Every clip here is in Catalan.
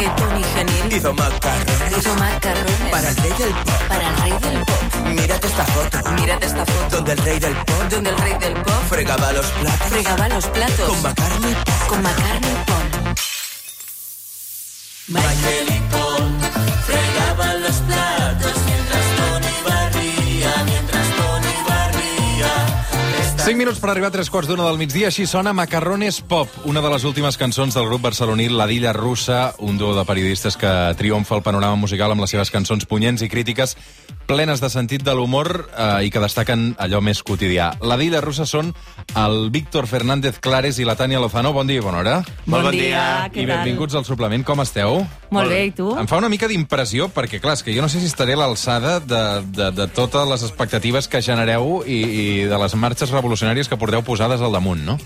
Que Tony Genil Hizo macarrones hizo macarrones para el rey del pop. para el rey del pop. Mírate esta foto. Mírate esta foto Donde el rey del pop donde el rey del pop fregaba los platos fregaba los platos con McCartney. con McCartney Paul. Fregaba 5 minuts per arribar a tres quarts d'una del migdia. Així sona Macarrones Pop, una de les últimes cançons del grup barceloní La Dilla Russa, un duo de periodistes que triomfa el panorama musical amb les seves cançons punyents i crítiques plenes de sentit de l'humor eh, i que destaquen allò més quotidià. La Dilla Russa són el Víctor Fernández Clares i la Tània Lozano. Bon dia i bona hora. Molt bon dia, què I benvinguts al suplement. Com esteu? Molt bé, i tu? Em fa una mica d'impressió, perquè, clar, és que jo no sé si estaré a l'alçada de, de, de totes les expectatives que genereu i, i de les marxes revolucionàries que porteu posades al damunt, no?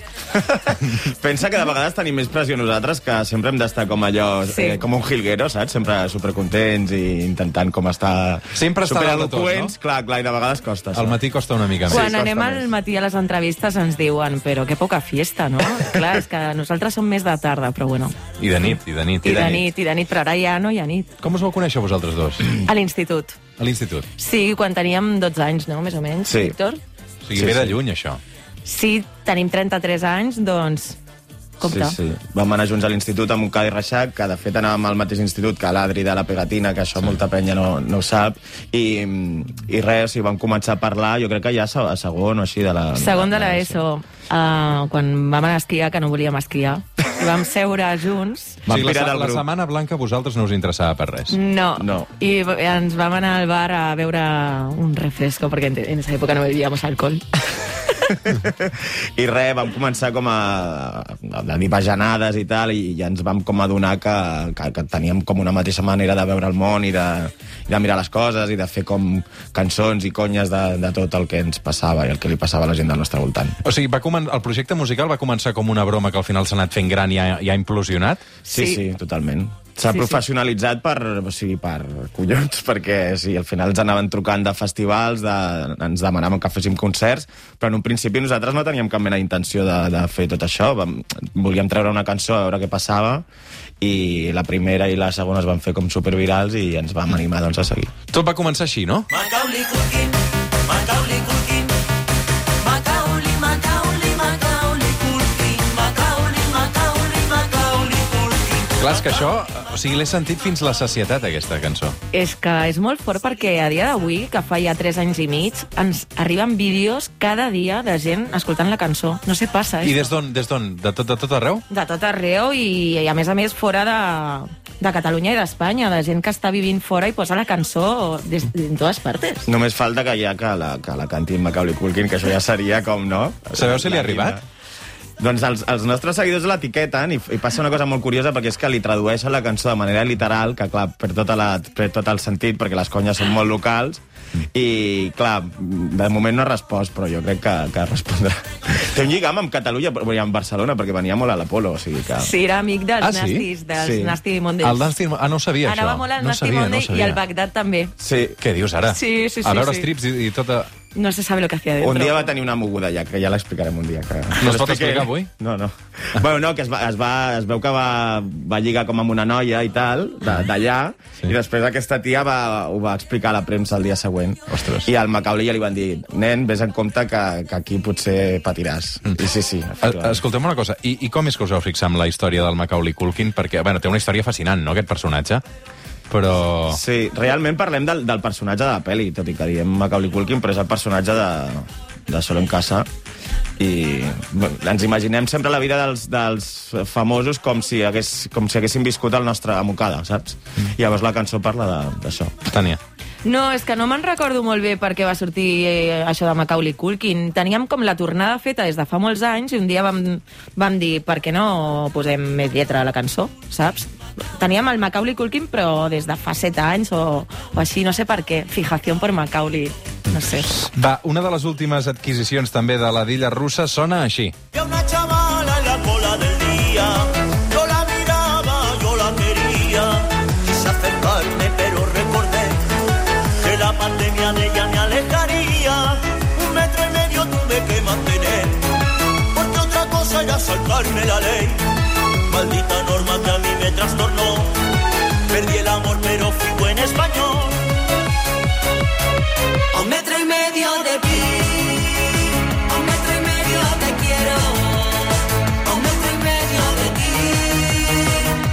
Pensa que de vegades tenim més pressió nosaltres que sempre hem d'estar com allò, Sí. eh, com un jilguero, saps? Sempre supercontents i intentant com estar... Sempre està de supereloqüents. no? Clar, clar, i de vegades costa. Al matí costa una mica més. Quan costa anem al més. matí a les entrevistes ens diuen però que poca fiesta, no? Clar, és que nosaltres som més de tarda, però bueno. I de nit, i de nit. I de nit, i de nit, però ara ja no hi ha nit. Com us vau conèixer vosaltres dos? A l'institut. A l'institut. Sí, quan teníem 12 anys, no? Més o menys, Sí. Víctor? O sigui, Sí, ve de sí. lluny, això. Sí, tenim 33 anys, doncs... Compte. Sí, sí. Vam anar junts a l'institut amb un Cadi Reixac, que de fet anàvem al mateix institut que l'Adri de la Pegatina, que això molta penya no, no ho sap, i, i res, o sigui, vam començar a parlar, jo crec que ja a segon o així de la... Segon de l'ESO, uh, quan vam anar a esquiar, que no volíem esquiar, i vam seure junts... O sigui, la, la setmana blanca a vosaltres no us interessava per res. No. No. I ens vam anar al bar a beure un refresco, perquè en, en esa època no bebíamos alcohol. I res, vam començar com a, a dir bajanades i tal, i ja ens vam com adonar que, que, que teníem com una mateixa manera de veure el món i de, i de mirar les coses i de fer com cançons i conyes de, de tot el que ens passava i el que li passava a la gent del nostre voltant. O sigui, va comen... el projecte musical va començar com una broma que al final s'ha anat fent gran i ha, i ha implosionat. Sí, sí, Sí. sí totalment. S'ha Sí, sí. professionalitzat per, o sigui, per collons, perquè sí, al final ens anaven trucant de festivals, de, ens demanaven que féssim concerts, però en un principi nosaltres no teníem cap mena d'intenció de, de fer tot això. Vam, volíem treure una cançó a veure què passava, i la primera i la segona es van fer com supervirals i ens vam animar doncs, a seguir. Tot va començar així, no? Macaulay Culkin, Macaulay Clar, és que això... O sigui, l'he sentit fins la sacietat, aquesta cançó. És que és molt fort perquè a dia d'avui, que fa ja 3 anys i mig, ens arriben vídeos cada dia de gent escoltant la cançó. No sé, passa, I eh? des d'on? Des d'on? De tot, de tot arreu? De tot arreu i, i a més a més fora de, de Catalunya i d'Espanya, de gent que està vivint fora i posa la cançó des, en totes partes. Només falta que ja que la, que la canti en Macaulay Culkin, que això ja seria com, no? Sabeu si li ha arribat? Doncs els, els nostres seguidors l'etiqueten i, i passa una cosa molt curiosa perquè és que li tradueixen la cançó de manera literal, que clar, per, tota la, per tot el sentit, perquè les conyes són molt locals, i clar, de moment no ha respost, però jo crec que, que respondrà. Té un lligam amb Catalunya, però amb Barcelona, perquè venia molt a l'Apolo, o sigui que... Sí, era amic dels Ah, sí? Nastis, dels Sí. Nasty Mondays. El Nasty... Ah, no ho sabia, això. Anava molt al no Nasty sabia, Monday no sabia. i al Bagdad també. Sí, Què dius ara? Sí, sí, A sí, veure sí. strips i, i tota... No se sabe lo que hacía dentro. Un dia va tenir una moguda ja, que ja l'explicarem un dia. Que... No es pot explicar avui? No, no. bueno, no, que es, va, es, va, es veu que va, va lligar com amb una noia i tal, d'allà, Sí. sí. i després aquesta tia va, ho va explicar a la premsa el dia següent. Ostres. I al Macaulay ja li van dir, nen, vés en compte que, que aquí potser patiràs. Mm. I sí, sí. Es- efectivament. Escolteu una cosa, I, i com és que us heu fixat en la història del Macaulay Culkin? Perquè, bueno, té una història fascinant, no?, aquest personatge. Però... Sí, realment parlem del, del personatge de la pel·li, tot i que diem Macaulay Culkin, però és el personatge de, de Solo en Casa. I bueno, ens imaginem sempre la vida dels, dels famosos com si, hagués, com si haguessin viscut el nostre amocada, saps? Mm. I llavors la cançó parla de- d'això. Tània. No, és que no me'n recordo molt bé per què va sortir eh, això de Macaulay Culkin. Teníem com la tornada feta des de fa molts anys i un dia vam, vam dir per què no posem més lletra a la cançó, saps? Teníem el Macaulay Culkin però des de fa set anys o, o així, no sé per què. Fijació per Macaulay, no sé. Va, una de les últimes adquisicions també de la dilla russa sona així. Vi a una chavala en la cola del día. Yo la miraba, yo la quería. Quise acercarme, pero recordé que la pandemia de ella me alejaría. Un metro y medio tuve que mantener. Porque otra cosa era saltarme la ley. Maldita norma medio de ti. A un metro y medio te quiero. A un metro y medio de ti.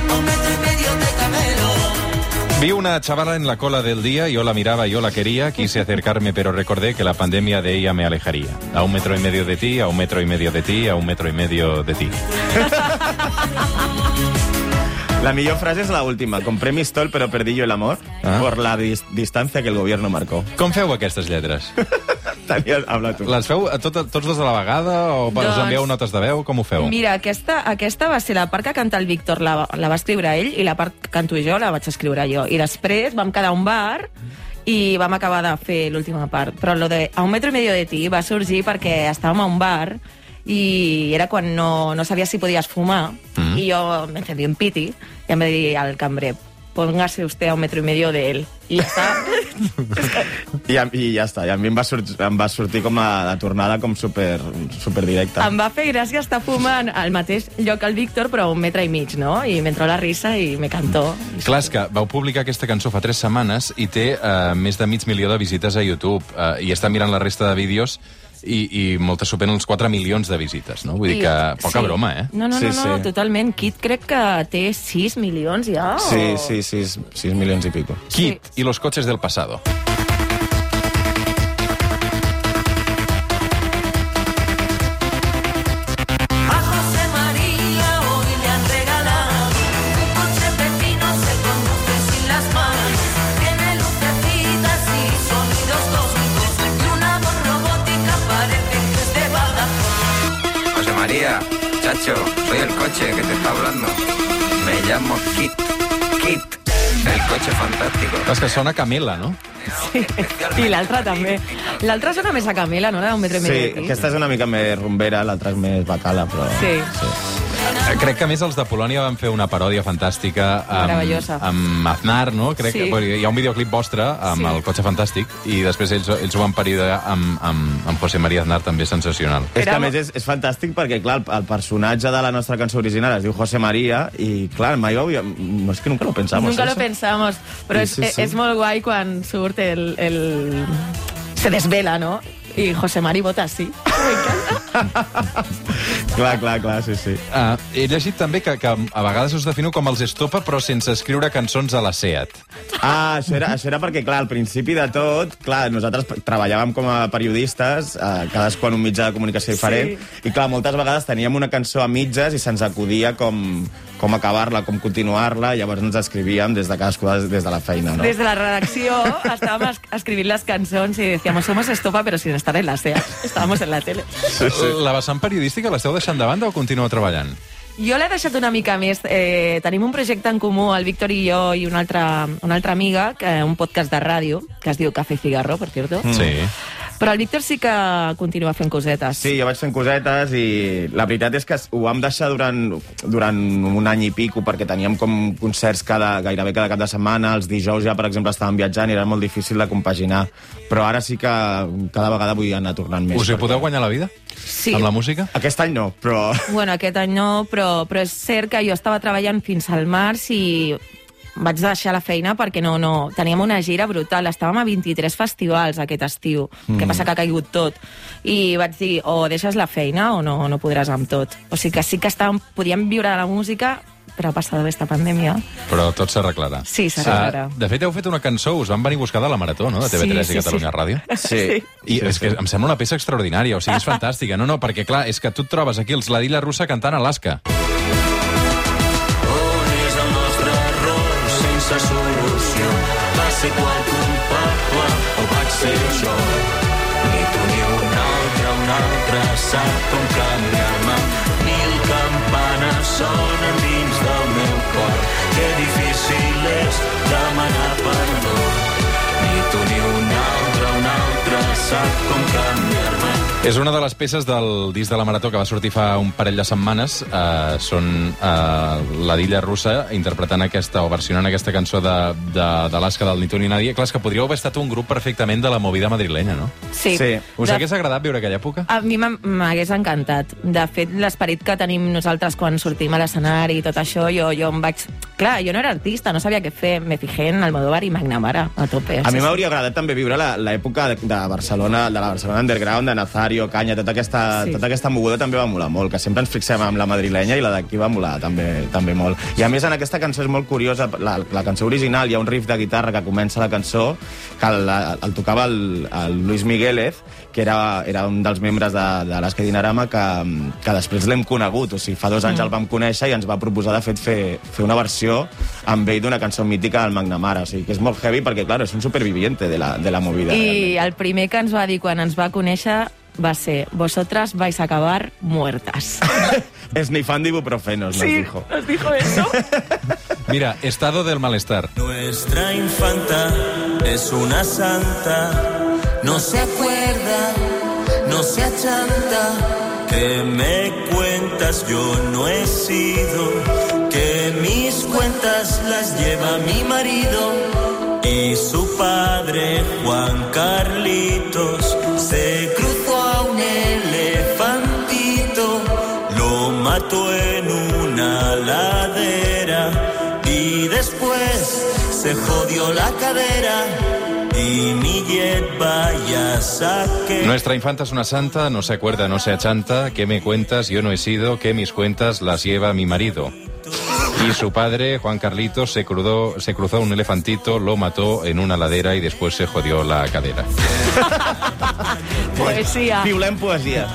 A un metro y medio te camelo. Vi una chavala en la cola del día, yo la miraba, yo la quería, quise acercarme, pero recordé que la pandemia de ella me alejaría. A un metro y medio de ti, a un metro y medio de ti, a un metro y medio de ti. La millor frase és la última. Compré mi stol, però perdí yo el amor Ah. por la dis distancia que el gobierno marcó. Com feu aquestes lletres? Tania, habla tu. Les feu a tot, tots dos a la vegada o doncs... us envieu notes de veu? Com ho feu? Mira, aquesta, aquesta va ser la part que canta el Víctor, la, la va escriure ell, i la part que canto jo la vaig escriure jo. I després vam quedar a un bar i vam acabar de fer l'última part. Però lo de A un metro y medio de ti va sorgir perquè estàvem a un bar i era quan no, no sabies si podies fumar Mm. i jo me encendí un piti i em va dir al cambrer póngase usted a un metro y medio de él. I ja està. I, a- I ja està. I a mi em va, sortir, em va sortir com a la tornada com super, super directa. em va fer gràcia estar fumant al mateix lloc el Víctor, però a un metre i mig, no? I m'entró la risa i me cantó. Clar, és que vau publicar aquesta cançó fa tres setmanes i té uh, més de mig milió de visites a YouTube uh, i està mirant la resta de vídeos i, i moltes superen els 4 milions de visites, no? Vull dir I- que poca broma, eh? No, no, Sí, no, no, sí. totalment. Kit crec que té 6 milions ja. Sí, o... sí, 6, 6 milions i pico. Kit y los coches del pasado. Llamo Kit. Kit, el coche fantástico. És que sona Camela, no? I l'altra també. L'altra sona més a Camela, no? La d'un metre i mig Sí, aquesta és una mica més rumbera, l'altra és més bacala, però... Sí. Eh, Crec que a més els de Polònia van fer una paròdia fantàstica amb, Meravellosa. amb Aznar, no? Crec Sí. que bueno, hi ha un videoclip vostre amb Sí. el cotxe fantàstic i després ells, ells ho van paridar amb, amb, amb José María Aznar, també sensacional. És que a més és, és fantàstic perquè, clar, el, el personatge de la nostra cançó original es diu José María i, clar, mai ho havíem... No, és que nunca lo pensamos. Nunca lo eso. pensamos, però Sí, és, sí, sí. és molt guai quan surt el, el... se desvela, no? I José Mari vota sí. M'encanta. Clar, clar, clar, sí, sí. Uh, he llegit també que, que a vegades us definiu com els estopa però sense escriure cançons a la SEAT. Ah, això era, això era perquè, clar, al principi de tot, clar, nosaltres treballàvem com a periodistes, eh, cadascú en un mitjà de comunicació diferent, Sí. i clar, moltes vegades teníem una cançó a mitges i se'ns acudia com, com acabar-la, com continuar-la, i llavors ens escrivíem des de cadascú des, de la feina, no? Des de la redacció estàvem es- escrivint les cançons i decíamos, somos estopa, però sin estar en la SEA. Estábamos en la tele. Sí, sí. La vessant periodística l'esteu deixant de banda o continueu treballant? Jo l'he deixat una mica més. Eh, tenim un projecte en comú, el Víctor i jo i una altra, una altra amiga, que, un podcast de ràdio, que es diu Café Cigarro, per cierto. Mm. Sí. Però el Víctor sí que continua fent cosetes. Sí, jo vaig fent cosetes i la veritat és que ho vam deixar durant, durant un any i pico perquè teníem com concerts cada, gairebé cada cap de setmana, els dijous ja, per exemple, estàvem viatjant i era molt difícil de compaginar. Però ara sí que cada vegada vull anar tornant més. Us hi perquè- podeu guanyar la vida? Sí. Amb la música? Aquest any no, però... Bueno, aquest any no, però, però és cert que jo estava treballant fins al març i vaig deixar la feina perquè no, no, teníem una gira brutal. Estàvem a 23 festivals aquest estiu, mm. que passa que ha caigut tot. I vaig dir, o deixes la feina o no, no podràs amb tot. O sigui que sí que estàvem, podíem viure de la música, però ha passat aquesta pandèmia. Però tot s'arreglarà. Sí, s'arreglarà. Ah, de fet, heu fet una cançó, us van venir a buscar de la Marató, no?, de TV3 Sí, sí, i Catalunya sí. Ràdio. Sí. I sí, és que em sembla una peça extraordinària, o sigui, és fantàstica. No, no, perquè, clar, és que tu et trobes aquí els Ladilla Russa cantant Alaska. On ser poble o vaig ser jo? Ni tu ni un altre, un altre sap com canviar-me. Mil campanes sonen dins del meu cor. Que difícil és demanar perdó. Ni tu ni un altre, un altre sap com canviar-me. És una de les peces del disc de la Marató que va sortir fa un parell de setmanes. Uh, són uh, la Dilla Russa interpretant aquesta, o versionant aquesta cançó de- de- de, del Ni tu ni nadie. Clar, és que podríeu haver estat un grup perfectament de la movida madrilenya, no? Sí. Sí. Us De- hagués agradat viure aquella època? A mi m'ha- m'hagués encantat. De fet, l'esperit que tenim nosaltres quan sortim a l'escenari i tot això, jo, jo em vaig... Clar, jo no era artista, no sabia què fer. Me fijé en Almodóvar i Magnamara, a tope. A mi m'hauria agradat també viure la- l'època de, de Barcelona, de la Barcelona Underground, de Nazario, Canya, tota aquesta, Sí. tota aquesta moguda també va molar molt, que sempre ens fixem amb la madrilenya i la d'aquí va molar també, també molt. I a més en aquesta cançó és molt curiosa, la, la cançó original hi ha un riff de guitarra que comença la cançó, que el, el tocava el, el Luis Migueles, que era, era un dels membres de, de l'Esca Dinarama que, que després l'hem conegut, o sigui, fa dos anys Mm. el vam conèixer i ens va proposar, de fet, fer, fer una versió amb ell d'una cançó mítica del Magnamara, o sigui, que és molt heavy perquè, clar, és un superviviente de la, de la movida. I el primer que ens va dir quan ens va conèixer va ser vosotras vais a acabar muertas. Esnifando ibuprofenos, nos dijo. nos dijo eso. Mira, Estado del Malestar. Nuestra infanta es una santa, no se acuerda, no se achanta. Que me cuentas yo no he sido, que mis cuentas las lleva mi marido y su padre Juan después se jodió la cadera y mi jet vaya saque. Nuestra infanta es una santa, no se acuerda, no se achanta. ¿Qué me cuentas? Yo no he sido, que mis cuentas las lleva mi marido. Y su padre, Juan Carlitos, se, cruzó, se cruzó un elefantito, lo mató en una ladera y después se jodió la cadera. Poesia. Violem poesia.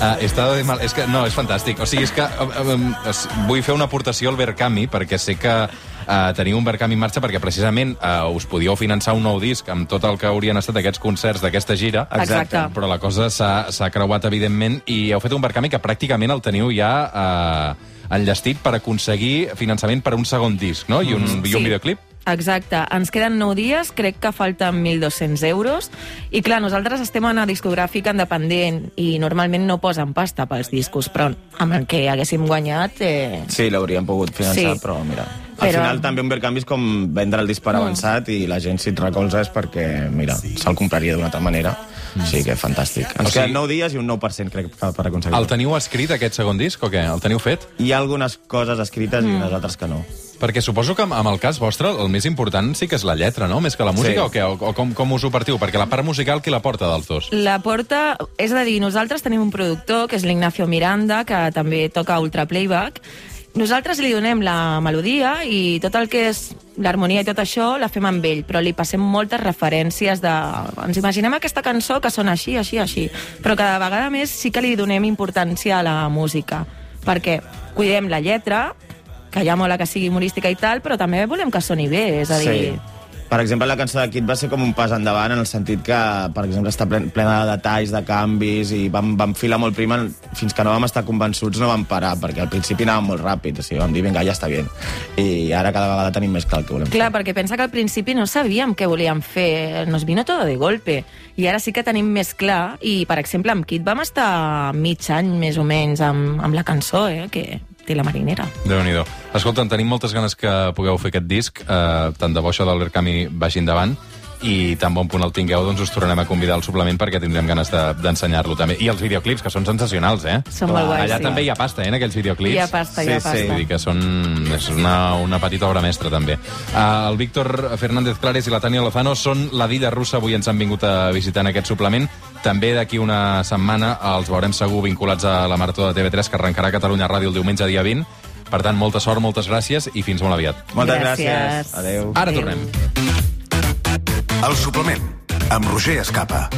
Ah, estado de mal... És que, no, és fantàstic. O sigui, és que um, um, es- vull fer una aportació al Verkami, perquè sé que uh, teniu un Verkami en marxa, perquè precisament uh, us podíeu finançar un nou disc amb tot el que haurien estat aquests concerts d'aquesta gira. Exacte. Però la cosa s'ha creuat, evidentment, i heu fet un Verkami que pràcticament el teniu ja uh, enllestit per aconseguir finançament per un segon disc, no? I un, i un Sí. videoclip. Exacte. Ens queden 9 dies, crec que falten 1.200 euros. I clar, nosaltres estem en una discogràfica independent i normalment no posen pasta pels discos, però amb el que haguéssim guanyat... Eh... Sí, l'hauríem pogut finançar, Sí. però mira... Al Però- final també un Verkami és com vendre el disc per avançat i la gent si et recolza és perquè, mira, se'l compraria d'una altra manera. O sigui que fantàstic. Ens O sigui- queden 9 dies i un 9% crec que per aconseguir. El teniu escrit, aquest segon disc, o què? El teniu fet? Hi ha algunes coses escrites i unes altres que no. Perquè suposo que amb el cas vostre el més important sí que és la lletra, no? Més que la música, Sí. o què? O, o com, com us ho partiu? Perquè la part musical qui la porta dels dos? La porta... És a dir, nosaltres tenim un productor, que és l'Ignacio Miranda, que també toca ultra playback. Nosaltres li donem la melodia i tot el que és l'harmonia i tot això la fem amb ell, però li passem moltes referències de... Ens imaginem aquesta cançó que sona així, així, així, però cada vegada més sí que li donem importància a la música, perquè cuidem la lletra, que ja mola que sigui humorística i tal, però també volem que soni bé, és a dir... Per exemple, la cançó de Kid va ser com un pas endavant en el sentit que, per exemple, està plen- plena de detalls, de canvis, i vam, vam filar molt prima fins que no vam estar convençuts no vam parar, perquè al principi anàvem molt ràpid, o sigui, vam dir, vinga, ja està bé. I ara cada vegada tenim més clar el que volem Clar, perquè pensa que al principi no sabíem què volíem fer, nos vino todo de golpe. I ara sí que tenim més clar, i per exemple amb Kit vam estar mig any més o menys amb, amb la cançó, eh, que té la marinera. déu nhi Escolta, tenim moltes ganes que pugueu fer aquest disc, eh, tant de bo això del Verkami vagi endavant, i tan bon punt el tingueu, doncs us tornarem a convidar al suplement perquè tindrem ganes de- d'ensenyar-lo també. I els videoclips, que són sensacionals, eh? Són molt guais, Allà sí. també hi ha pasta, eh, en aquells videoclips. Hi ha pasta, hi Sí, ha sí. pasta. Vull dir que són, és una, una petita obra mestra, també. Uh, el Víctor Fernández Clares i la Tània Lozano són la Dilla Russa, avui ens han vingut a visitar en aquest suplement. També d'aquí una setmana els veurem segur vinculats a la Marató de TV3, que arrencarà a Catalunya Ràdio el diumenge dia 20. Per tant, molta sort, moltes gràcies i fins molt aviat. Moltes Gràcies. gràcies. Adéu. Ara Adéu. tornem. El suplement, amb Roger Escapa.